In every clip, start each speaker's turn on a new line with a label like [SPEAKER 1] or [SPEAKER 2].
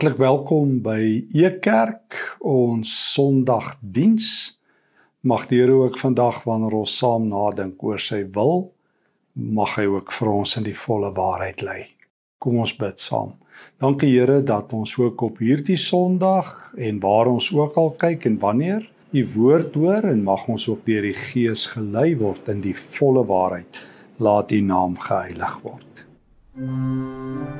[SPEAKER 1] Hartlik welkom by Ekerk, ons Sondagdiens. Mag die Here ook vandag wanneer ons saam nadink oor sy wil, mag hy ook vir ons in die volle waarheid lei. Kom ons bid saam. Dankie Here dat ons ook op hierdie Sondag en waar ons ook al kyk en wanneer u woord hoor en mag ons ook deur die Gees gelei word in die volle waarheid. Laat u naam geheilig word. Thank you.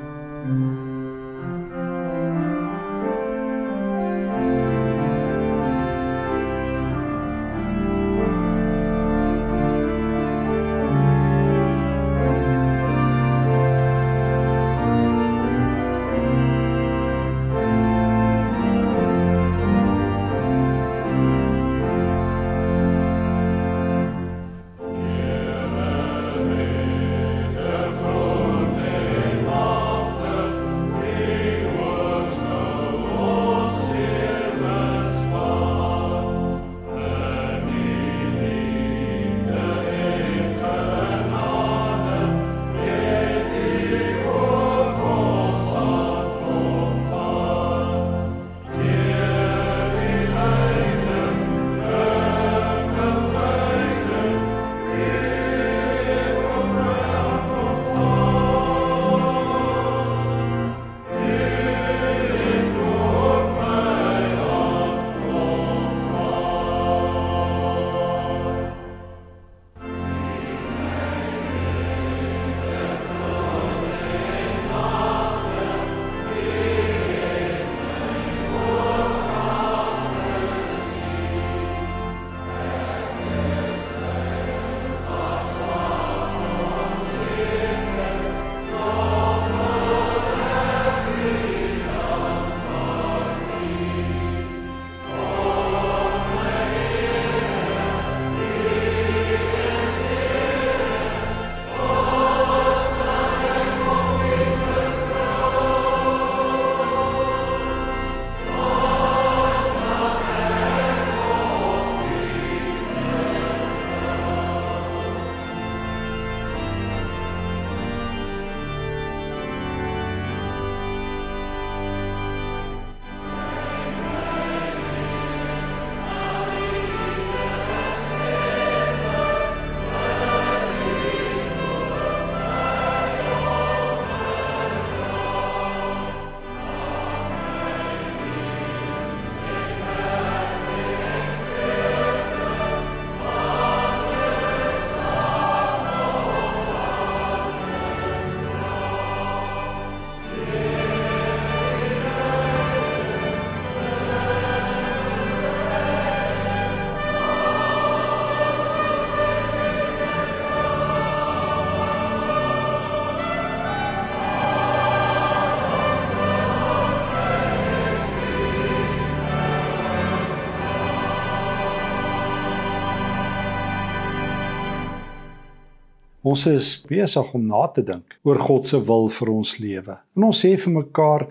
[SPEAKER 1] Ons is besig om na te dink oor God se wil vir ons lewe. En ons sê vir mekaar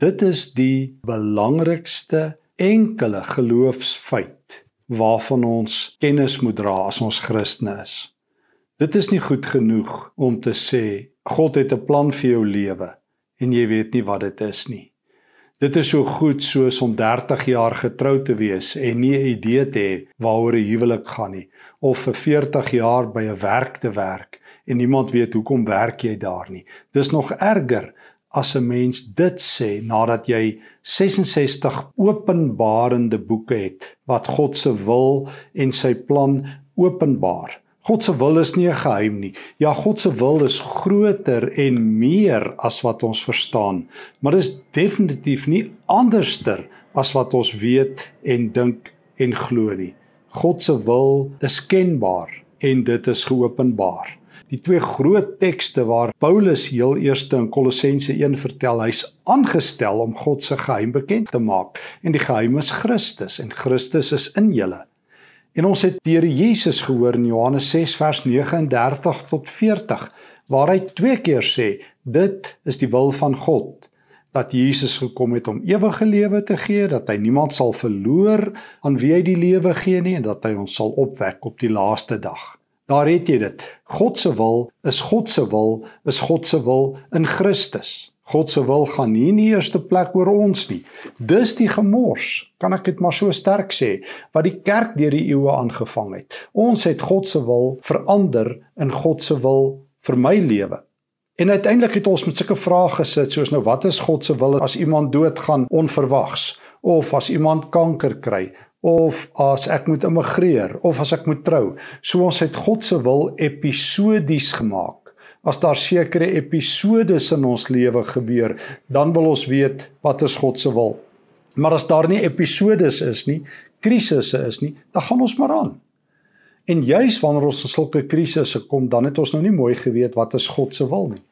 [SPEAKER 1] dit is die belangrikste enkele geloofsfeit waarvan ons kennis moet dra as ons Christene is. Dit is nie goed genoeg om te sê God het 'n plan vir jou lewe en jy weet nie wat dit is nie. Dit is so goed soos om 30 jaar getrou te wees en nie 'n idee te hê waaroor 'n huwelik gaan nie of vir 40 jaar by 'n werk te werk en niemand weet hoekom werk jy daar nie. Dis nog erger as 'n mens dit sê nadat jy 66 openbarende boeke het wat God se wil en sy plan openbaar. God se wil is nie 'n geheim nie. Ja, God se wil is groter en meer as wat ons verstaan, maar is definitief nie anderster as wat ons weet en dink en glo nie. God se wil is kenbaar en dit is geopenbaar. Die twee groot tekste waar Paulus heel eerste in Kolossense 1 vertel, hy's aangestel om God se geheim bekend te maak en die geheim is Christus en Christus is in julle. En ons het deur Jesus gehoor in Johannes 6 vers 39 tot 40 waar hy twee keer sê dit is die wil van God dat Jesus gekom het om ewige lewe te gee dat hy niemand sal verloor aan wie hy die lewe gee nie en dat hy ons sal opwek op die laaste dag. Daar het jy dit. God se wil is God se wil is God se wil in Christus. God se wil gaan nie in die eerste plek oor ons nie. Dis die gemors, kan ek dit maar so sterk sê, wat die kerk deur die eeue aangevang het. Ons het God se wil verander in God se wil vir my lewe. En uiteindelik het ons met sulke vrae gesit soos nou wat is God se wil as iemand doodgaan onverwags of as iemand kanker kry of as ek moet immigreer of as ek moet trou. So ons het God se wil episodies gemaak as daar sekere episodes in ons lewe gebeur, dan wil ons weet wat is God se wil. Maar as daar nie episodes is nie, krisisse is nie, dan gaan ons maar aan. En juis wanneer ons sulke krisisse kom, dan het ons nou nie mooi geweet wat is God se wil nie.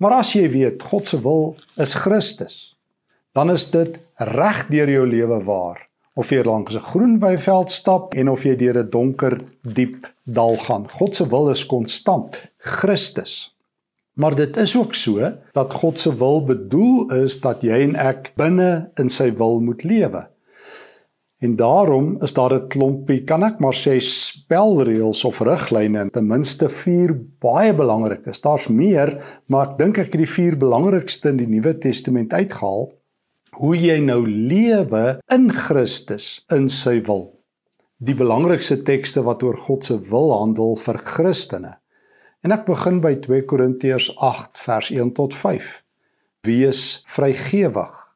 [SPEAKER 1] Maar as jy weet God se wil is Christus, dan is dit reg deur jou lewe waar of jy langs 'n groen weiveld stap en of jy deur 'n donker diep dal gaan. God se wil is konstant, Christus. Maar dit is ook so dat God se wil bedoel is dat jy en ek binne in sy wil moet lewe. En daarom is daar 'n klompie, kan ek maar sê, spelreëls of riglyne, ten minste 4 baie belangrik is. Daar's meer, maar ek dink ek het die 4 belangrikste in die Nuwe Testament uitgehaal hoe jy nou lewe in Christus in sy wil. Die belangrikste tekste wat oor God se wil handel vir Christene. En ek begin by 2 Korintiërs 8 vers 1 tot 5. Wees vrygewig.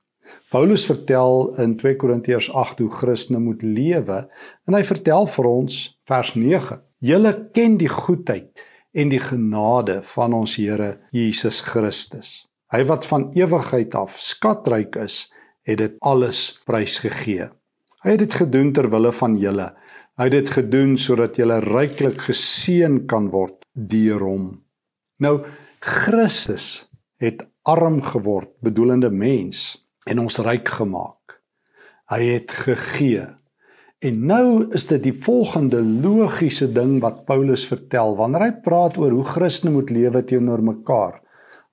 [SPEAKER 1] Paulus vertel in 2 Korintiërs 8 hoe Christene moet lewe en hy vertel vir ons vers 9. Julle ken die goedheid en die genade van ons Here Jesus Christus. Hy wat van ewigheid af skatryk is, het dit alles prysgegee. Hy het dit gedoen ter wille van julle. Hy het dit gedoen sodat julle ryklik geseën kan word deur hom. Nou Christus het arm geword, bedoelende mens en ons ryk gemaak. Hy het gegee. En nou is dit die volgende logiese ding wat Paulus vertel wanneer hy praat oor hoe Christene moet lewe teenoor mekaar.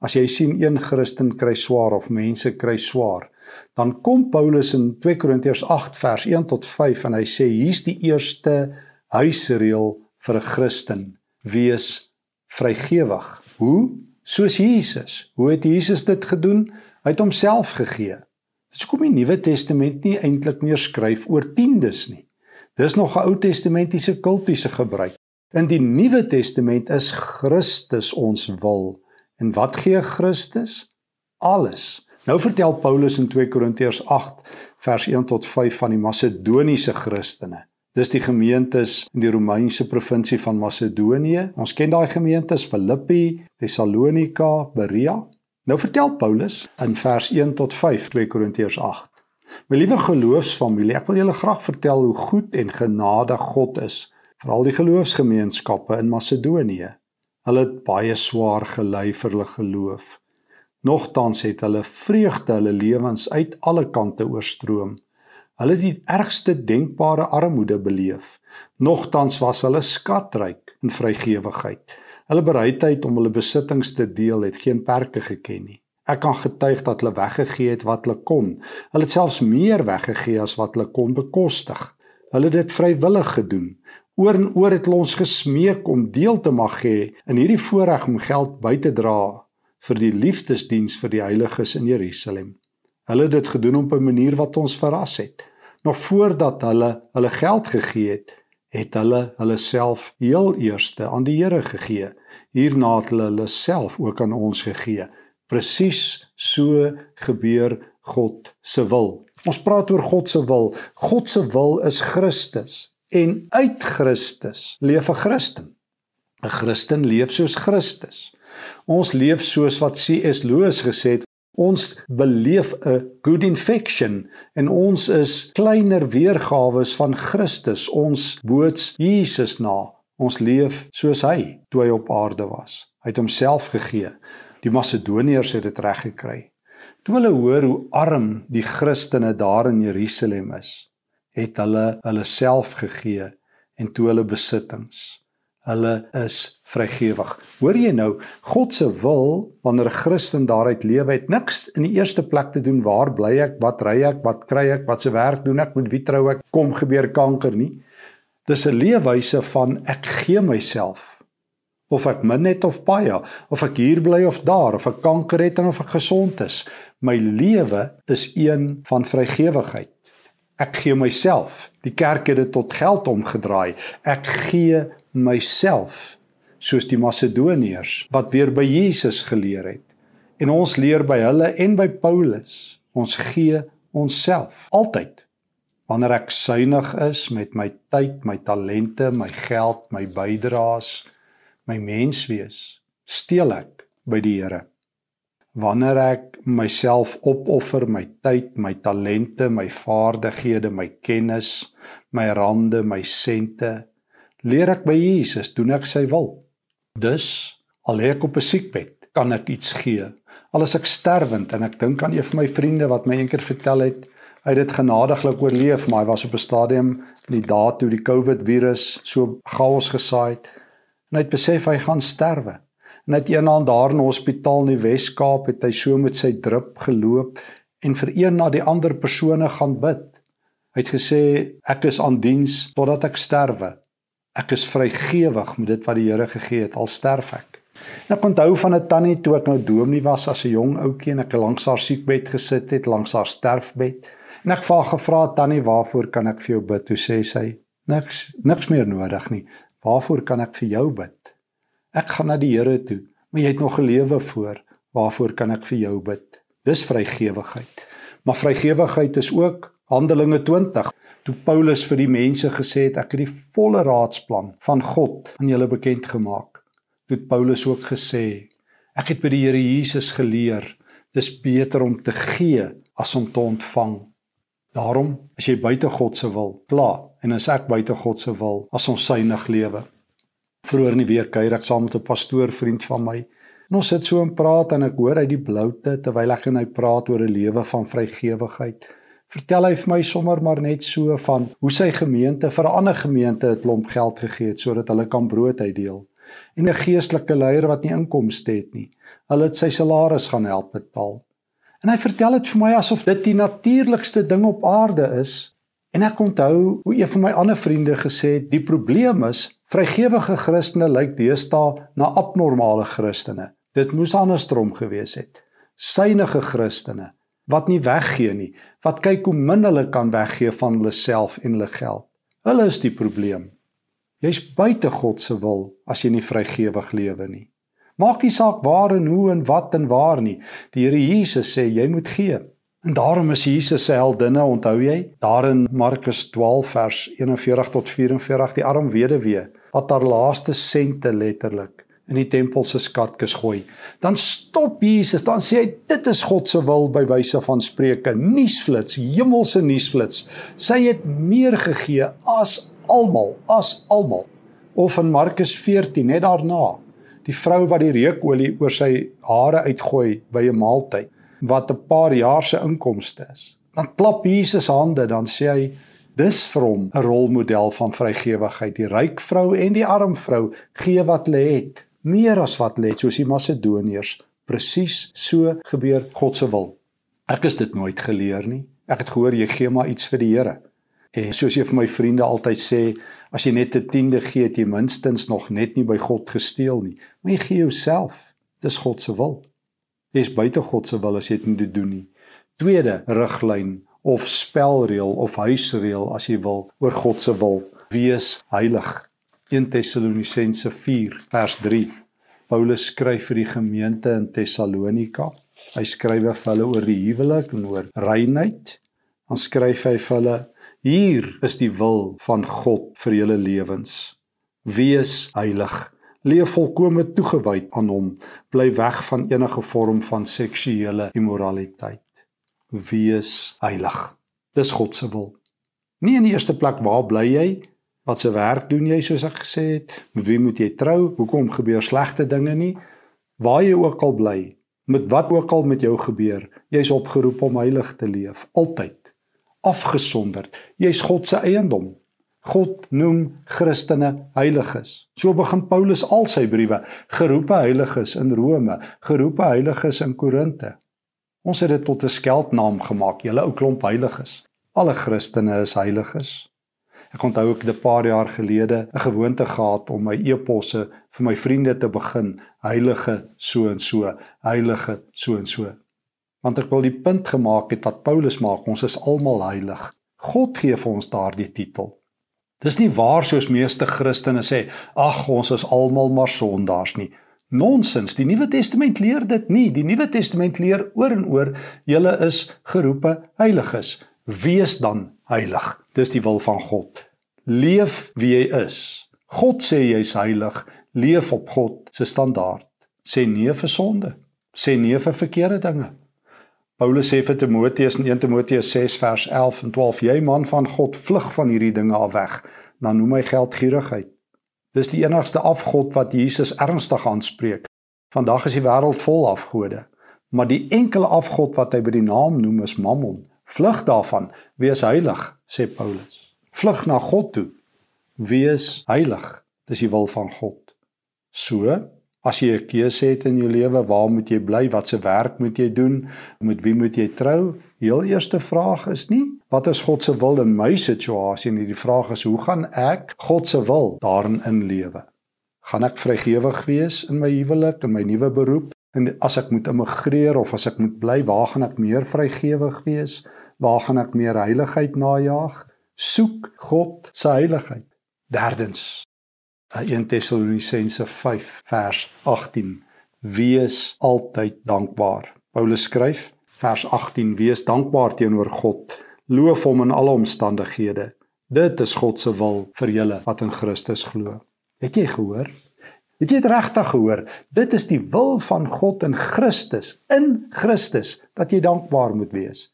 [SPEAKER 1] As jy sien een Christen kry swaar of mense kry swaar, dan kom Paulus in 2 Korintiërs 8 vers 1 tot 5 en hy sê hier's die eerste huisreël vir 'n Christen: wees vrygewig. Hoe? Soos Jesus. Hoe het Jesus dit gedoen? Hy het homself gegee. Dis kom die Nuwe Testament nie eintlik meer skryf oor tiendes nie. Dis nog 'n Ou Testamentiese kultiese gebruik. In die Nuwe Testament is Christus ons wil. En wat gee Christus? Alles. Nou vertel Paulus in 2 Korintiërs 8 vers 1 tot 5 van die Macedoniese Christene. Dis die gemeentes in die Romeinse provinsie van Macedonië. Ons ken daai gemeentes Filippi, Tessalonika, Berea. Nou vertel Paulus in vers 1 tot 5 2 Korintiërs 8. My liewe geloofsfamilie, ek wil julle graag vertel hoe goed en genadig God is vir al die geloofsgemeenskappe in Macedonië. Hulle het baie swaar gely vir hulle geloof. Nogtans het hulle vreugde hulle lewens uit alle kante oorstroom. Hulle het die ergste denkbare armoede beleef. Nogtans was hulle skatryk in vrygewigheid. Hulle bereidheid om hulle besittings te deel het geen perke geken nie. Ek kan getuig dat hulle weggegee het wat hulle kon. Hulle het selfs meer weggegee as wat hulle kon bekostig. Hulle het dit vrywillig gedoen. Oor en oor het hulle ons gesmeek om deel te mag hê in hierdie voorreg om geld by te dra vir die liefdesdiens vir die heiliges in Jerusalem. Hulle het dit gedoen op 'n manier wat ons verras het. Nog voordat hulle hulle geld gegee het, het hulle hulle self heel eerste aan die Here gegee. Hierna het hulle hulle self ook aan ons gegee. Presies so gebeur God se wil. Ons praat oor God se wil. God se wil is Christus en uit Christus leef 'n Christen. 'n Christen leef soos Christus. Ons leef soos wat C.S. Lewis gesê het, ons beleef 'n good infection en ons is kleiner weergawe van Christus, ons boots Jesus na. Ons leef soos hy toe hy op aarde was. Hy het homself gegee. Die Macedoniërs het dit reg gekry. Toe hulle hoor hoe arm die Christene daar in Jerusalem is, het hulle hulle self gegee en toe hulle besittings. Hulle is vrygewig. Hoor jy nou, God se wil wanneer 'n Christen daaruit lewe het niks in die eerste plek te doen waar bly ek, wat ry ek, wat kry ek, wat se werk doen ek, met wie trou ek, kom gebeur kanker nie. Dis 'n leefwyse van ek gee myself of ek min het of baie, of ek hier bly of daar, of ek kanker het of ek gesond is. My lewe is een van vrygewigheid. Ek gee myself. Die kerk het dit tot geld omgedraai. Ek gee myself soos die Macedoniërs wat weer by Jesus geleer het. En ons leer by hulle en by Paulus. Ons gee onsself altyd. Wanneer ek suiwig is met my tyd, my talente, my geld, my bydraes, my menswees, steel ek by die Here. Wanneer ek myself opoffer, my tyd, my talente, my vaardighede, my kennis, my rande, my sente, leer ek by Jesus, doen ek sy wil. Dus al lê ek op 'n siekbed, kan ek iets gee. Al is ek sterwend en ek dink aan een van my vriende wat my eendag vertel het, hy het dit genadiglik oorleef, maar hy was op 'n stadium in die dae toe die COVID virus so chaos gesaai het en hy het besef hy gaan sterwe. En hy het eendag daar in 'n hospitaal in die Wes-Kaap het hy so met sy drup geloop en vir een na die ander persone gaan bid. Hy het gesê ek is aan diens totdat ek sterwe. Ek is vrygewig met dit wat die Here gegee het al sterf ek. En ek onthou van 'n tannie toe ek nou dominee was as 'n jong ouetjie en ek langs haar siekbed gesit het, langs haar sterfbed. En ek vra gevra tannie, "Waarvoor kan ek vir jou bid?" Toe sê sy, "Niks, niks meer nodig nie. Waarvoor kan ek vir jou bid?" Ek gaan na die Here toe, maar jy het nog 'n lewe voor. Waarvoor kan ek vir jou bid? Dis vrygewigheid. Maar vrygewigheid is ook Handelinge 20 toe Paulus vir die mense gesê het ek het die volle raadsplan van God aan julle bekend gemaak het Paulus ook gesê ek het by die Here Jesus geleer dis beter om te gee as om te ontvang daarom as jy buite God se wil klaar en as ek buite God se wil as ons synig lewe vroeër in die week kuier ek saam met 'n pastoor vriend van my en ons sit so en praat en ek hoor uit die bloute terwyl ek en hy praat oor 'n lewe van vrygewigheid vertel hy vir my sommer maar net so van hoe sy gemeente vir 'n ander gemeente 'n klomp geld gegee het sodat hulle kan brood uitdeel en 'n geestelike leier wat nie inkomste het nie. Hulle het sy salaris gaan help betaal. En hy vertel dit vir my asof dit die natuurlikste ding op aarde is. En ek onthou hoe een van my ander vriende gesê het, die probleem is vrygewige Christene lyk deesdae na abnormale Christene. Dit moes andersom gewees het. Synige Christene wat nie weggee nie, wat kyk hoe min hulle kan weggee van hulle self en hulle geld. Hulle is die probleem. Jy's buite God se wil as jy nie vrygewig lewe nie. Maak nie saak waar en hoe en wat en waar nie. Die Here Jesus sê jy moet gee. En daarom is Jesus se heldinne, onthou jy? Daar in Markus 12 vers 41 tot 44 die arm weduwee wat haar laaste sente letterlik in die tempel se skatkis gooi. Dan stop Jesus, dan sê hy dit is God se wil by wyse van spreuke, nuusflits, hemelse nuusflits. Sy het meer gegee as almal as almal of in Markus 14 net daarna die vrou wat die reukolie oor sy hare uitgooi by 'n maaltyd wat 'n paar jaar se inkomste is. Dan klap Jesus hande dan sê hy dis vir hom 'n rolmodel van vrygewigheid. Die ryk vrou en die arm vrou gee wat hulle het meer as wat hulle het soos die Macedoniërs. Presies so gebeur God se wil. Ek is dit nooit geleer nie. Ek het gehoor jy gee maar iets vir die Here En soos jy vir my vriende altyd sê, as jy net 'n tiende gee, het jy minstens nog net nie by God gesteel nie. Maar jy gee jouself. Dis God se wil. Jy is buite God se wil as jy dit nie doen nie. Tweede riglyn of spelreël of huisreël as jy wil oor God se wil, wees heilig. 1 Tessalonisense 4 vers 3. Paulus skryf vir die gemeente in Tessalonika. Hy skryf vir hulle oor die huwelik en oor reinheid. Dan skryf hy vir hulle Hier is die wil van God vir julle lewens. Wees heilig. Leef volkome toegewyd aan hom. Bly weg van enige vorm van seksuele immoraliteit. Wees heilig. Dis God se wil. Nie in die eerste plek waar bly jy? Wat se werk doen jy soos ek gesê het? Met wie moet jy trou? Hoekom gebeur slegte dinge nie? Waar jy ook al bly, met wat ook al met jou gebeur, jy's opgeroep om heilig te leef, altyd afgesonderd. Jy's God se eiendom. God noem Christene heiliges. So begin Paulus al sy briewe, geroepe heiliges in Rome, geroepe heiliges in Korinte. Ons het dit tot 'n skeldnaam gemaak, julle ou klomp heiliges. Alle Christene is heiliges. Ek onthou ek het 'n paar jaar gelede 'n gewoonte gehad om my e-posse vir my vriende te begin heilige so en so, heilige so en so. Want ek wil die punt gemaak het wat Paulus maak, ons is almal heilig. God gee vir ons daardie titel. Dis nie waar soos meeste Christene sê, ag ons is almal maar sondaars nie. Nonsens. Die Nuwe Testament leer dit nie. Die Nuwe Testament leer oor en oor julle is geroepe heiliges. Wees dan heilig. Dis die wil van God. Leef wie jy is. God sê jy's heilig. Leef op God se standaard. Sê nee vir sonde. Sê nee vir verkeerde dinge. Paulus sê vir Timoteus in 1 Timoteus 6 vers 11 en 12: Jy man van God, vlug van hierdie dinge af weg. Dan noem hy geldgierigheid. Dis die enigste afgod wat Jesus ernstig aanspreek. Vandag is die wêreld vol afgode, maar die enkele afgod wat hy by die naam noem is Mammon. Vlug daarvan, wees heilig, sê Paulus. Vlug na God toe. Wees heilig. Dis die wil van God. So, as jy 'n keuse het in jou lewe, waar moet jy bly? Watse werk moet jy doen? Met wie moet jy trou? Heel eerste vraag is nie wat is God se wil in my situasie nie. Die vraag is hoe gaan ek God se wil daarin inlewe? Gaan ek vrygewig wees in my huwelik, in my nuwe beroep? En as ek moet immigreer of as ek moet bly, waar gaan ek meer vrygewig wees? Waar gaan ek meer heiligheid najag? Soek God se heiligheid. Derdens 1 Tessalonisense 5 vers 18 Wees altyd dankbaar. Paulus skryf Vers 18: Wees dankbaar teenoor God. Loof hom in alle omstandighede. Dit is God se wil vir julle wat in Christus glo. Het jy gehoor? Het jy dit regtig gehoor? Dit is die wil van God in Christus, in Christus dat jy dankbaar moet wees.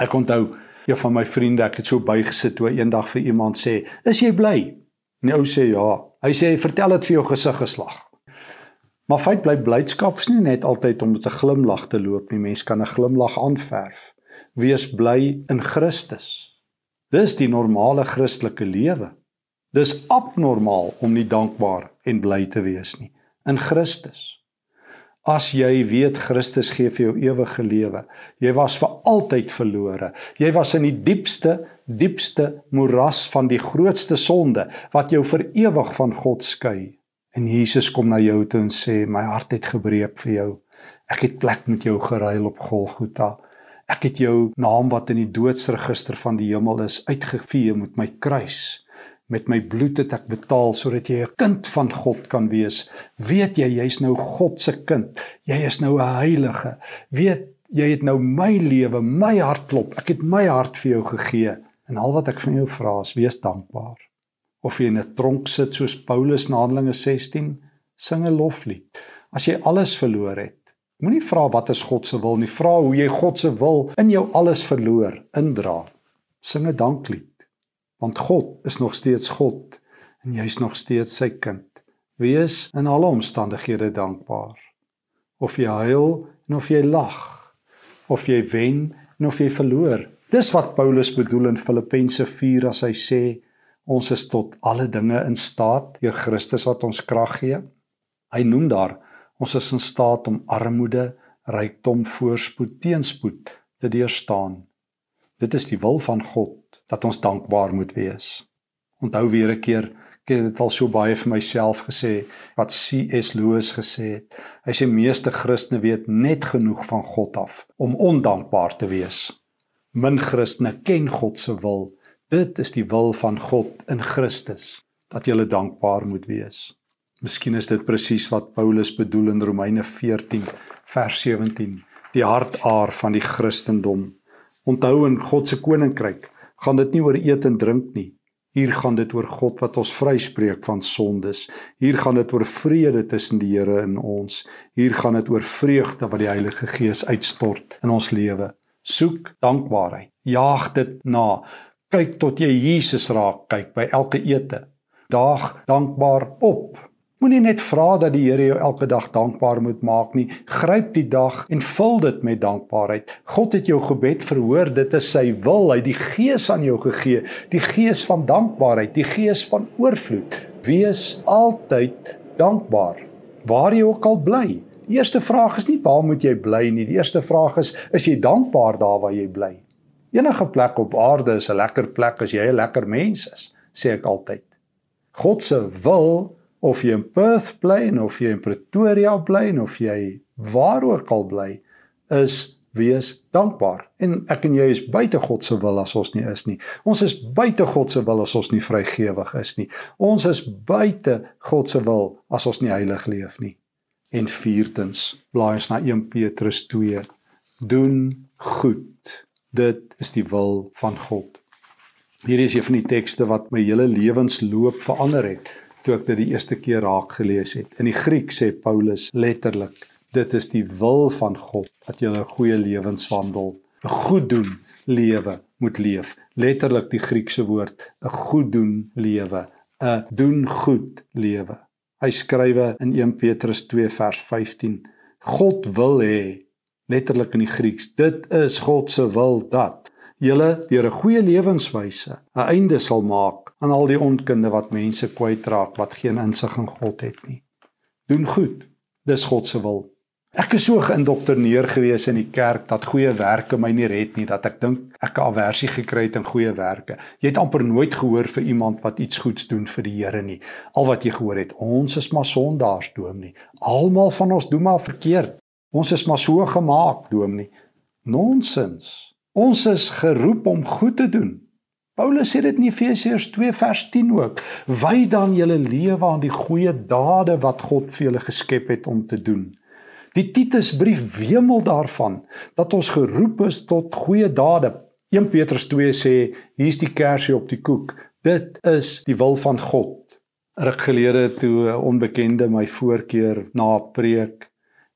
[SPEAKER 1] Ek onthou een van my vriende, ek het so bygesit toe eendag vir iemand sê, "Is jy bly?" Die ou sê ja. Hy sê, "Vertel dit vir jou gesig geslag." Maar feit bly blydskap is nie net altyd om met 'n glimlag te loop nie. Mens kan 'n glimlag aanverf. Wees bly in Christus. Dis die normale Christelike lewe. Dis abnormaal om nie dankbaar en bly te wees nie in Christus. As jy weet Christus gee vir jou ewige lewe, jy was vir altyd verlore. Jy was in die diepste, diepste moeras van die grootste sonde wat jou vir ewig van God skei. En Jesus kom na jou toe en sê my hart het gebreek vir jou. Ek het plek met jou geruil op Golgotha. Ek het jou naam wat in die doodsregister van die hemel is uitgevee met my kruis. Met my bloed het ek betaal sodat jy 'n kind van God kan wees. Weet jy jy's nou God se kind. Jy is nou 'n heilige. Weet jy het nou my lewe, my hartklop. Ek het my hart vir jou gegee. En al wat ek van jou vra is wees dankbaar of jy in 'n tronk sit soos Paulus in Handelinge 16, sing 'n loflied. As jy alles verloor het, moenie vra wat is God se wil nie, vra hoe jy God se wil in jou alles verloor indra. Sing 'n danklied. Want God is nog steeds God en jy's nog steeds sy kind. Wees in alle omstandighede dankbaar. Of jy huil en of jy lag, of jy wen en of jy verloor. Dis wat Paulus bedoel in Filippense 4 as hy sê Ons is tot alle dinge in staat deur Christus wat ons krag gee. Hy noem daar ons is in staat om armoede, rykdom, voorspoed, teenspoed te deurstaan. Dit is die wil van God dat ons dankbaar moet wees. Onthou weer 'n keer, ek het dit al so baie vir myself gesê wat C.S. Lewis gesê het. Hy sê meeste Christene weet net genoeg van God af om ondankbaar te wees. Min Christene ken God se wil Dit is die wil van God in Christus dat jy dankbaar moet wees. Miskien is dit presies wat Paulus bedoel in Romeine 14 vers 17, die hartaar van die Christendom. Onthou in God se koninkryk gaan dit nie oor eet en drink nie. Hier gaan dit oor God wat ons vryspreek van sondes. Hier gaan dit oor vrede tussen die Here en ons. Hier gaan dit oor vreugde wat die Heilige Gees uitstort in ons lewe. Soek dankbaarheid. Jaag dit na kyk tot jy Jesus raak kyk by elke ete. Daag dankbaar op. Moenie net vra dat die Here jou elke dag dankbaar moet maak nie. Gryp die dag en vul dit met dankbaarheid. God het jou gebed verhoor. Dit is sy wil. Hy het die Gees aan jou gegee, die Gees van dankbaarheid, die Gees van oorvloed. Wees altyd dankbaar waar jy ook al bly. Die eerste vraag is nie waar moet jy bly nie. Die eerste vraag is is jy dankbaar daar waar jy bly? Enige plek op aarde is 'n lekker plek as jy 'n lekker mens is, sê ek altyd. God se wil of jy in Perth bly of jy in Pretoria bly of jy waar ook al bly, is wees dankbaar. En ek en jy is buite God se wil as ons nie is nie. Ons is buite God se wil as ons nie vrygewig is nie. Ons is buite God se wil as ons nie heilig leef nie. En viertens, blaai ons na 1 Petrus 2. Doen goed dit is die wil van God. Hier is een van die tekste wat my hele lewensloop verander het toe ek dit die eerste keer raak gelees het. In die Griek sê Paulus letterlik: Dit is die wil van God dat jy 'n goeie lewenswandel, 'n goed doen lewe moet leef. Letterlik die Griekse woord, 'n goed doen lewe, 'n doen goed lewe. Hy skrywe in 1 Petrus 2 vers 15: God wil hê letterlik in die Grieks. Dit is God se wil dat julle deur 'n goeie lewenswyse 'n einde sal maak aan al die onkunde wat mense kwytraak wat geen insig in God het nie. Doen goed. Dis God se wil. Ek is so geïndoktrineer gewees in die kerk dat goeie werke my nie red nie, dat ek dink ek 'n aversie gekry het aan goeie werke. Jy het amper nooit gehoor vir iemand wat iets goeds doen vir die Here nie. Al wat jy gehoor het, ons is maar sondaars, dominee. Almal van ons doen maar verkeerd. Ons is maar so gemaak, dominee. Nonsens. Ons is geroep om goed te doen. Paulus sê dit in Efesiërs 2 vers 10 ook. Wy dan julle lewe aan die goeie dade wat God vir julle geskep het om te doen. Die Titusbrief wemel daarvan dat ons geroep is tot goeie dade. 1 Petrus 2 sê hier's die kersie op die koek. Dit is die wil van God. Ruk gelede toe 'n onbekende my voorkeur na 'n preek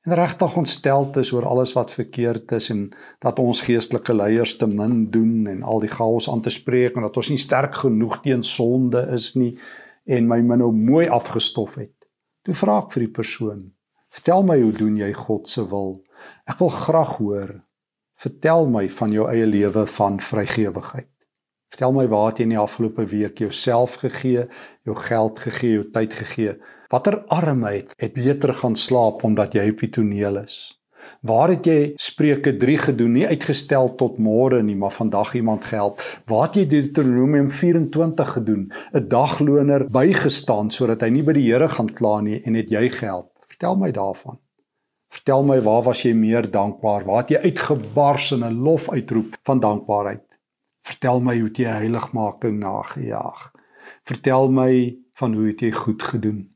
[SPEAKER 1] en regtig ontsteld is oor alles wat verkeerd is en dat ons geestelike leiers te min doen en al die chaos aan te spreek en dat ons nie sterk genoeg teen sonde is nie en my min nou mooi afgestof het. Toe vra ek vir die persoon: "Vertel my hoe doen jy God se wil? Ek wil graag hoor. Vertel my van jou eie lewe van vrygewigheid. Vertel my waar het jy in die afgelope week jouself gegee, jou geld gegee, jou tyd gegee?" Watter armheid het beter gaan slaap omdat jy op die toneel is? Waar het jy Spreuke 3 gedoen, nie uitgestel tot môre nie, maar vandag iemand gehelp? Waar het jy Deuteronomium 24 gedoen, 'n dagloner bygestaan sodat hy nie by die Here gaan kla nie en het jy gehelp? Vertel my daarvan. Vertel my waar was jy meer dankbaar? Waar het jy uitgebars in 'n lof uitroep van dankbaarheid? Vertel my hoe jy heiligmaking nagejaag. Vertel my van hoe jy goed gedoen.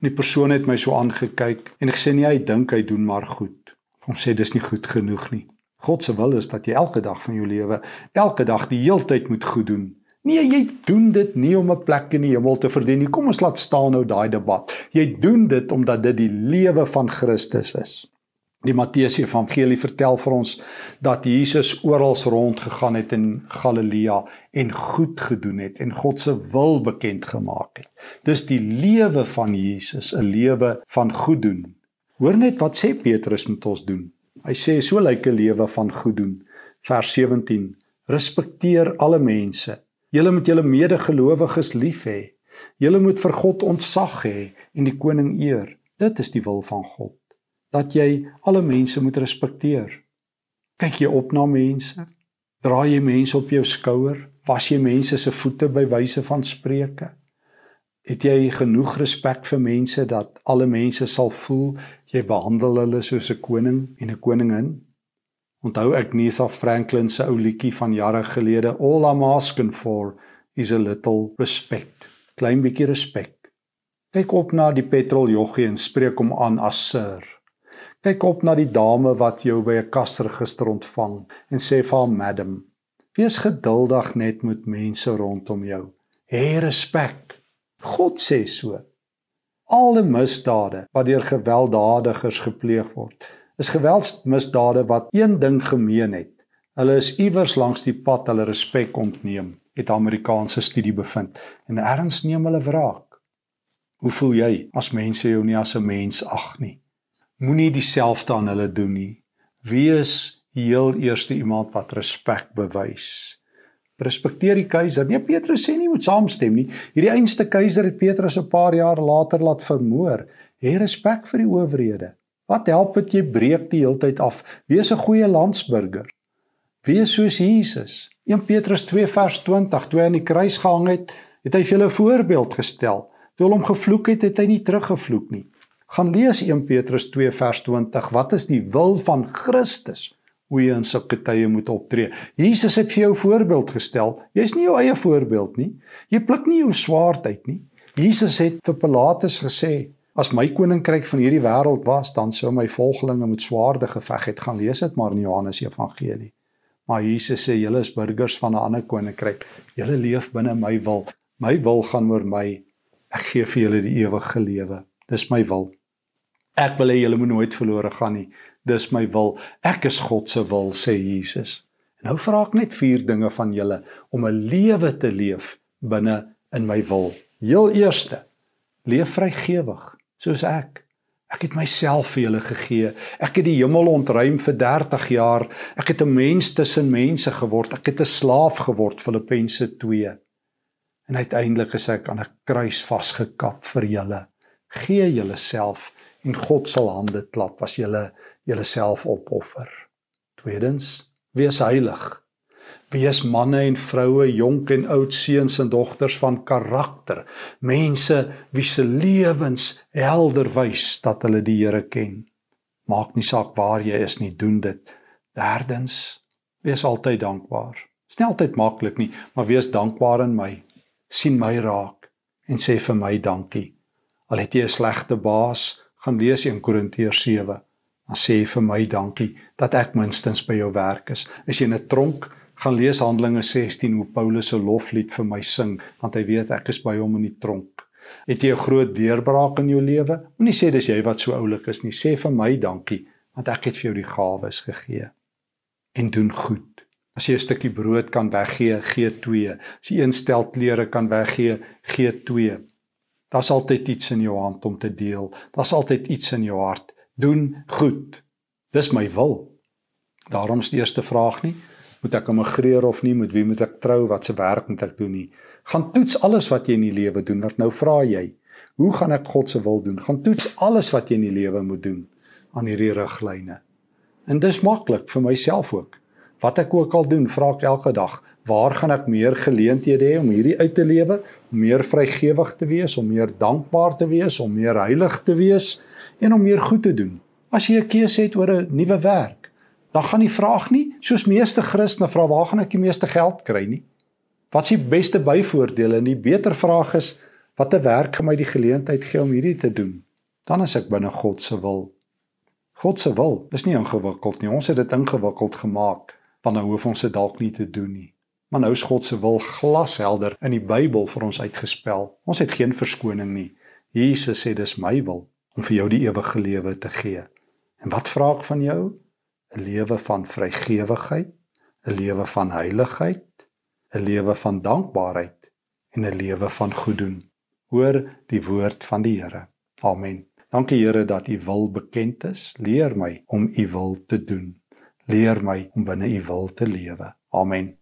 [SPEAKER 1] En die persoon het my so aangekyk en gesê nee, hy dink hy doen maar goed. Hom sê dis nie goed genoeg nie. God se wil is dat jy elke dag van jou lewe, elke dag die heeltyd moet goed doen. Nee, jy doen dit nie om 'n plek in die hemel te verdien nie. Kom ons laat staan nou daai debat. Jy doen dit omdat dit die lewe van Christus is. Die Matteus Evangelie vertel vir ons dat Jesus oral rond gegaan het in Galilea en goed gedoen het en God se wil bekend gemaak het. Dis die lewe van Jesus, 'n lewe van goed doen. Hoor net wat sê Petrus moet ons doen. Hy sê so lyk 'n lewe van goed doen. Vers 17: Respekteer alle mense. Julle moet julle medegelowiges lief hê. Julle moet vir God ontzag hê en die koning eer. Dit is die wil van God dat jy alle mense moet respekteer. Kyk jy op na mense? Dra jy mense op jou skouer? Was jy mense se voete by wyse van spreuke? Het jy genoeg respek vir mense dat alle mense sal voel jy behandel hulle soos 'n koning en 'n koningin? Onthou ek Neitha Franklin se ou liedjie van jare gelede, All I'm asking for is a little respect. Klein bietjie respek. Kyk op na die petroljoggie en spreek hom aan as sir. Kyk op na die dame wat jou by 'n kasregister ontvang en sê vir haar madam, wees geduldig net met mense rondom jou. Hê respek. God sê so. Alle misdade wat deur gewelddadigers gepleeg word, is geweldsmisdade wat een ding gemeen het. Hulle is iewers langs die pad hulle respek ontneem, het Amerikaanse studie bevind. En erns neem hulle wraak. Hoe voel jy as mense jou nie as 'n mens ag nie? Moenie dieselfde aan hulle doen nie. Wees heel eerste iemand wat respek bewys. Respekteer die keiser. Nee, Petrus sê nie moet saamstem nie. Hierdie einste keiser het Petrus 'n paar jaar later laat vermoor. Hê respek vir die owerhede. Wat help dit jy breek die heeltyd af? Wees 'n goeie landsburger. Wees soos Jesus. 1 Petrus 2 vers 20, toe hy aan die kruis gehang het, het hy vir julle 'n voorbeeld gestel. Toe hulle hom gevloek het, het hy nie teruggevloek nie. Gaan lees 1 Petrus 2 vers 20. Wat is die wil van Christus? Hoe jy in sulke tye moet optree. Jesus het vir jou voorbeeld gestel. Jy's nie jou eie voorbeeld nie. Jy pluk nie jou swaard uit nie. Jesus het vir Pilatus gesê, as my koninkryk van hierdie wêreld was, dan sou my volgelinge met swaarde geveg het. Gaan lees dit maar in Johannes Evangelie. Maar Jesus sê julle is burgers van 'n ander koninkryk. Julle leef binne my wil. My wil gaan oor my. Ek gee vir julle die ewige lewe. Dis my wil. Ek wil hê julle moet nooit verlore gaan nie. Dis my wil. Ek is God se wil, sê Jesus. En nou vra ek net vier dinge van julle om 'n lewe te leef binne in my wil. Heel eerste, leef vrygewig soos ek. Ek het myself vir julle gegee. Ek het die hemel ontruim vir 30 jaar. Ek het 'n mens tussen mense geword. Ek het 'n slaaf geword Filippense 2. En uiteindelik is ek aan 'n kruis vasgekap vir julle. Gee julleself en God sal hande klap as julle julleself opoffer. Tweedens, wees heilig. Wees manne en vroue, jonk en oud, seuns en dogters van karakter, mense wie se lewens helder wys dat hulle die Here ken. Maak nie saak waar jy is nie, doen dit. Derdens, wees altyd dankbaar. Dit is altyd maklik nie, maar wees dankbaar in my. sien my raak en sê vir my dankie. Al het jy 'n slegte baas, gaan lees 1 Korintiërs 7. Dan sê vir my dankie dat ek minstens by jou werk is. As jy in 'n tronk gaan lees Handelinge 16 hoe Paulus se loflied vir my sing want hy weet ek is by hom in die tronk. Het jy 'n groot deurbraak in jou lewe? Moenie sê dis jy wat so oulik is nie. Sê vir my dankie want ek het vir jou die gawes gegee. En doen goed. As jy 'n stukkie brood kan weggee, gee 2. As jy een stel klere kan weggee, gee 2. Daar's altyd iets in jou hand om te deel. Daar's altyd iets in jou hart. Doen goed. Dis my wil. Daarom is die eerste vraag nie moet ek immigreer of nie, met wie moet ek trou, wat se werk moet ek doen nie. Gaan toets alles wat jy in die lewe doen. Wat nou vra jy? Hoe gaan ek God se wil doen? Gaan toets alles wat jy in die lewe moet doen aan hierdie riglyne. En dis maklik vir myself ook. Wat ek ook al doen, vra ek elke dag, waar gaan ek meer geleenthede hê om hierdie uit te lewe, om meer vrygewig te wees, om meer dankbaar te wees, om meer heilig te wees en om meer goed te doen. As jy 'n keuse het oor 'n nuwe werk, dan gaan die vraag nie soos meeste Christene vra waar gaan ek die meeste geld kry nie. Wat is die beste byvoordele? En die beter vraag is watter werk gaan my die geleentheid gee om hierdie te doen? Dan is ek binne God se wil. God se wil is nie ingewikkeld nie. Ons het dit ingewikkeld gemaak want nou hoef ons dit dalk nie te doen nie. Maar nou is God se wil glashelder in die Bybel vir ons uitgespel. Ons het geen verskoning nie. Jesus sê dis my wil om vir jou die ewige lewe te gee. En wat vra ek van jou? 'n lewe van vrygewigheid, 'n lewe van heiligheid, 'n lewe van dankbaarheid en 'n lewe van goeddoen. Hoor die woord van die Here. Amen. Dankie Here dat U wil bekend is. Leer my om U wil te doen. Leer my om binne U wil te lewe. Amen.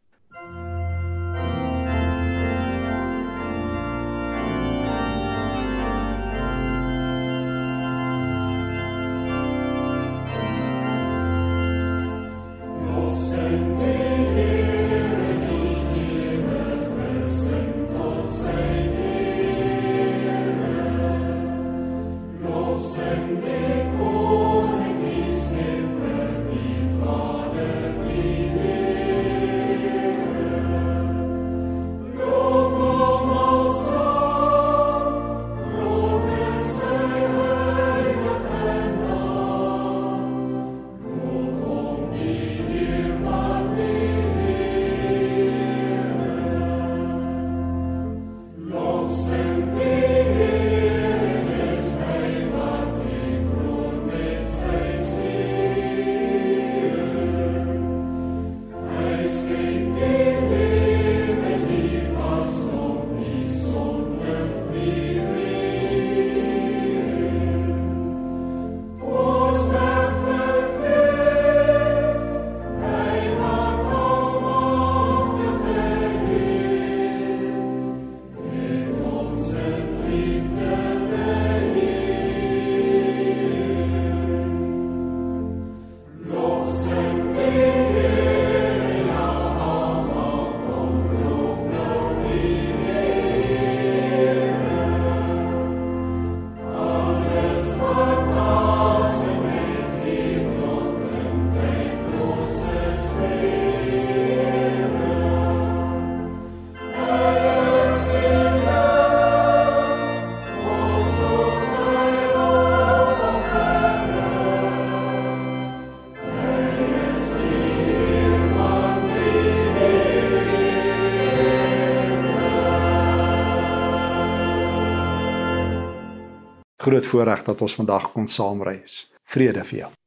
[SPEAKER 1] Groot voorreg dat ons vandag kon saamreis. Vrede vir jou.